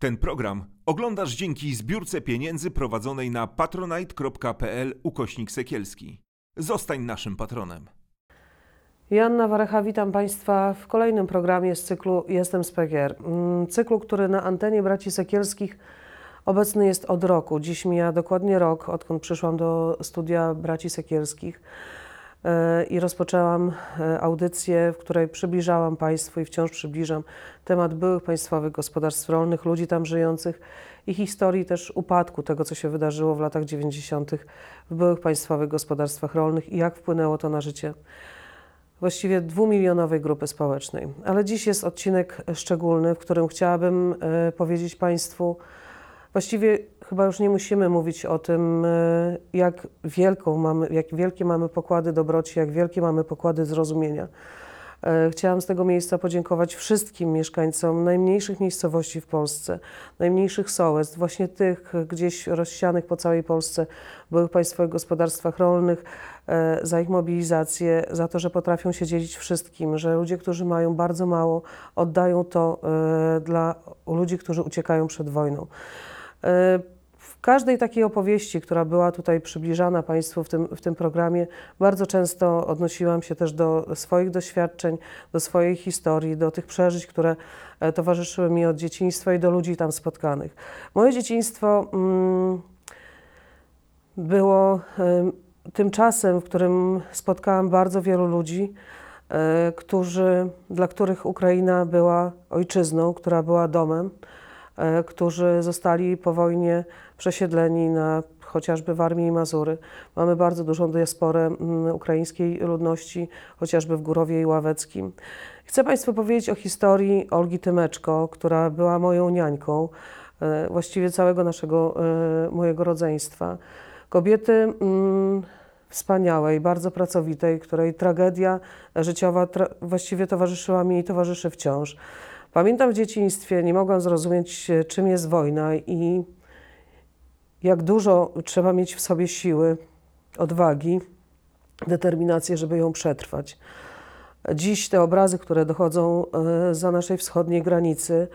Ten program oglądasz dzięki zbiórce pieniędzy prowadzonej na patronite.pl ukośnik sekielski. Zostań naszym patronem. Joanna Warecha, witam Państwa w kolejnym programie z cyklu Jestem PGR. Mm, Cyklu, który na antenie Braci Sekielskich obecny jest od roku. Dziś mija dokładnie rok, odkąd przyszłam do studia Braci Sekielskich i rozpoczęłam e, audycję, w której przybliżałam Państwu i wciąż przybliżam temat byłych państwowych gospodarstw rolnych, ludzi tam żyjących i historii też upadku tego, co się wydarzyło w latach 90. w byłych państwowych gospodarstwach rolnych i jak wpłynęło to na życie właściwie dwumilionowej grupy społecznej. Ale dziś jest odcinek szczególny, w którym chciałabym e, powiedzieć Państwu, właściwie chyba już nie musimy mówić o tym, e, jak, wielką mamy, jak wielkie mamy pokłady dobroci, jak wielkie mamy pokłady zrozumienia. E, Chciałam z tego miejsca podziękować wszystkim mieszkańcom najmniejszych miejscowości w Polsce, najmniejszych sołectw, właśnie tych gdzieś rozsianych po całej Polsce, byłych państwowych gospodarstwach rolnych, e, za ich mobilizację, za to, że potrafią się dzielić wszystkim, że ludzie, którzy mają bardzo mało, oddają to dla ludzi, którzy uciekają przed wojną. W każdej takiej opowieści, która była tutaj przybliżana Państwu w tym, w tym programie, bardzo często odnosiłam się też do swoich doświadczeń, do swojej historii, do tych przeżyć, które e, towarzyszyły mi od dzieciństwa i do ludzi tam spotkanych. Moje dzieciństwo mm, było em, tym czasem, w którym spotkałam bardzo wielu ludzi, e, którzy, dla których Ukraina była ojczyzną, która była domem, którzy zostali po wojnie przesiedleni na chociażby w Armii i Mazury. Mamy bardzo dużą diasporę mm, ukraińskiej ludności, chociażby w Górowie i Ławeckim. Chcę Państwu powiedzieć o historii Olgi Tymeczko, która była moją niańką, e, właściwie całego naszego, e, mojego rodzeństwa. Kobiety mm, wspaniałej, bardzo pracowitej, której tragedia życiowa tra- właściwie towarzyszyła mi i towarzyszy wciąż. Pamiętam w dzieciństwie, nie mogłam zrozumieć, e, czym jest wojna i jak dużo trzeba mieć w sobie siły, odwagi, determinacji, żeby ją przetrwać. Dziś te obrazy, które dochodzą e, za naszej wschodniej granicy,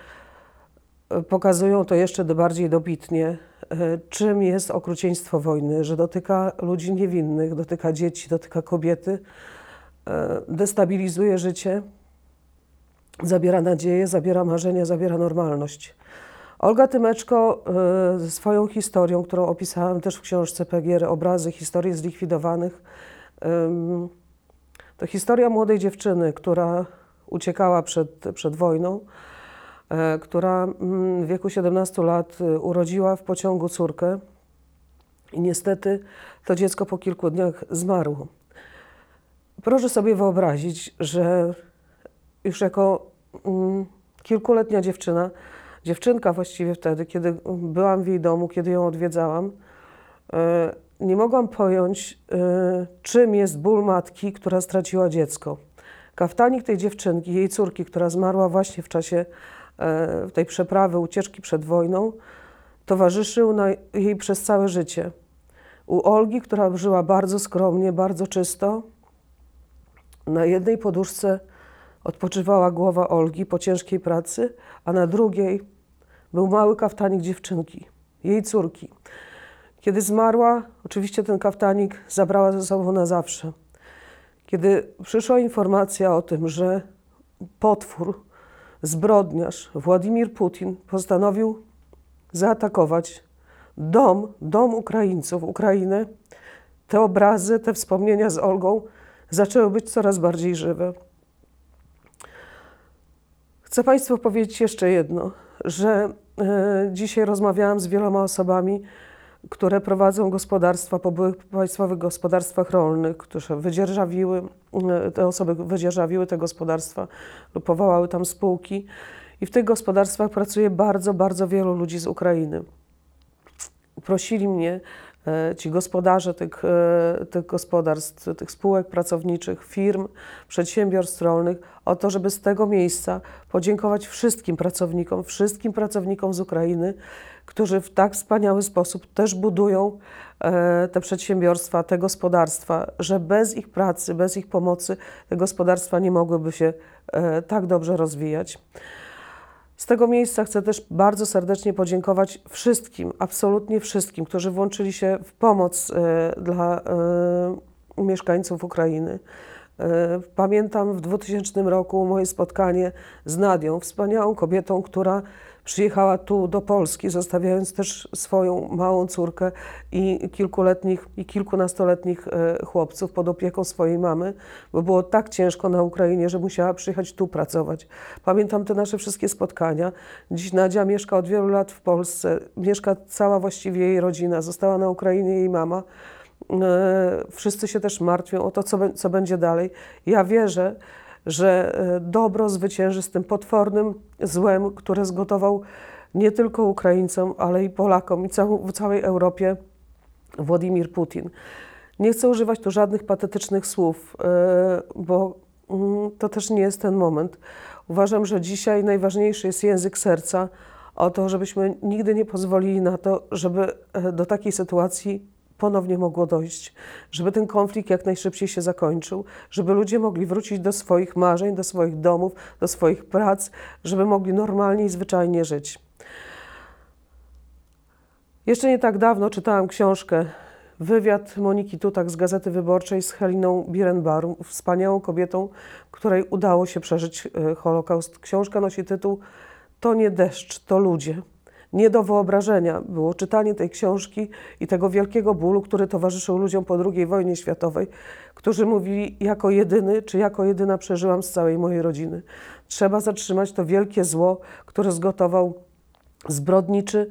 e, pokazują to jeszcze bardziej dobitnie, czym jest okrucieństwo wojny, że dotyka ludzi niewinnych, dotyka dzieci, dotyka kobiety, destabilizuje życie, zabiera nadzieję, zabiera marzenia, zabiera normalność. Olga Tymeczko ze swoją historią, którą opisałam też w książce PGR, obrazy, historie zlikwidowanych, em, to historia młodej dziewczyny, która uciekała przed, przed wojną, e, która w wieku 17 lat e, urodziła w pociągu córkę i niestety to dziecko po kilku dniach zmarło. Proszę sobie wyobrazić, że już jako mm, kilkuletnia dziewczyna, dziewczynka właściwie wtedy, kiedy byłam w jej domu, kiedy ją odwiedzałam, e, nie mogłam pojąć, e, czym jest ból matki, która straciła dziecko. Kaftanik tej dziewczynki, jej córki, która zmarła właśnie w czasie e, tej przeprawy, ucieczki przed wojną, towarzyszył na jej przez całe życie. U Olgi, która żyła bardzo skromnie, bardzo czysto, na jednej poduszce odpoczywała głowa Olgi po ciężkiej pracy, a na drugiej był mały kaftanik dziewczynki, jej córki. Kiedy zmarła, oczywiście ten kaftanik zabrała ze sobą na zawsze. Kiedy przyszła informacja o tym, że potwór, zbrodniarz Władimir Putin postanowił zaatakować dom, dom Ukraińców, Ukrainę, te obrazy, te wspomnienia z Olgą zaczęły być coraz bardziej żywe. Chcę Państwu powiedzieć jeszcze jedno, że e, dzisiaj rozmawiałam z wieloma osobami, które prowadzą gospodarstwa po byłych państwowych gospodarstwach rolnych, które wydzierżawiły, e, te osoby wydzierżawiły te gospodarstwa lub powołały tam spółki. I w tych gospodarstwach pracuje bardzo, bardzo wielu ludzi z Ukrainy. Prosili mnie ci gospodarze tych, e, tych gospodarstw, tych spółek pracowniczych, firm, przedsiębiorstw rolnych o to, żeby z tego miejsca podziękować wszystkim pracownikom, wszystkim pracownikom z Ukrainy, którzy w tak wspaniały sposób też budują e, te przedsiębiorstwa, te gospodarstwa, że bez ich pracy, bez ich pomocy te gospodarstwa nie mogłyby się e, tak dobrze rozwijać. Z tego miejsca chcę też bardzo serdecznie podziękować wszystkim, absolutnie wszystkim, którzy włączyli się w pomoc e, dla e, mieszkańców Ukrainy. E, Pamiętam w 2000 roku moje spotkanie z Nadią, wspaniałą kobietą, która przyjechała tu do Polski, zostawiając też swoją małą córkę i kilkuletnich i kilkunastoletnich e, chłopców pod opieką swojej mamy, bo było tak ciężko na Ukrainie, że musiała przyjechać tu pracować. Pamiętam te nasze wszystkie spotkania. Dziś Nadia mieszka od wielu lat w Polsce, mieszka cała właściwie jej rodzina, została na Ukrainie jej mama. E, Wszyscy się też martwią o to, co, co będzie dalej. Ja wierzę, że e, dobro zwycięży z tym potwornym złem, które zgotował nie tylko Ukraińcom, ale i Polakom i w całej Europie Władimir Putin. Nie chcę używać tu żadnych patetycznych słów, e, bo mm, to też nie jest ten moment. Uważam, że dzisiaj najważniejszy jest język serca, o to, żebyśmy nigdy nie pozwolili na to, żeby e, do takiej sytuacji ponownie mogło dojść, żeby ten konflikt jak najszybciej się zakończył, żeby ludzie mogli wrócić do swoich marzeń, do swoich domów, do swoich prac, żeby mogli normalnie i zwyczajnie żyć. Jeszcze nie tak dawno czytałam książkę, wywiad Moniki Tutak z Gazety Wyborczej z Heliną Birenbarum, wspaniałą kobietą, której udało się przeżyć e, Holokaust. Książka nosi tytuł To nie deszcz, to ludzie. Nie do wyobrażenia było czytanie tej książki i tego wielkiego bólu, który towarzyszył ludziom po II wojnie światowej, którzy mówili, jako jedyny czy jako jedyna przeżyłam z całej mojej rodziny. Trzeba zatrzymać to wielkie zło, które zgotował zbrodniczy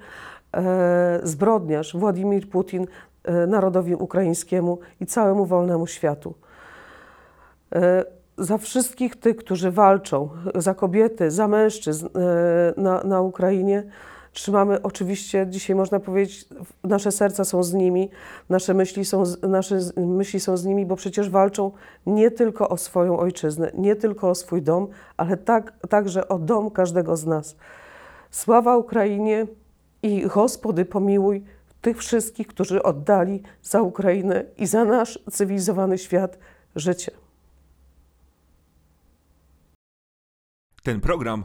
e, zbrodniarz Władimir Putin e, narodowi ukraińskiemu i całemu wolnemu światu. E, za wszystkich tych, którzy walczą, za kobiety, za mężczyzn e, na, na Ukrainie, trzymamy oczywiście, dzisiaj można powiedzieć, nasze serca są z nimi, nasze myśli są, nasze myśli są z nimi, bo przecież walczą nie tylko o swoją ojczyznę, nie tylko o swój dom, ale tak, także o dom każdego z nas. Sława Ukrainie i Gospody pomiłuj tych wszystkich, którzy oddali za Ukrainę i za nasz cywilizowany świat życie. Ten program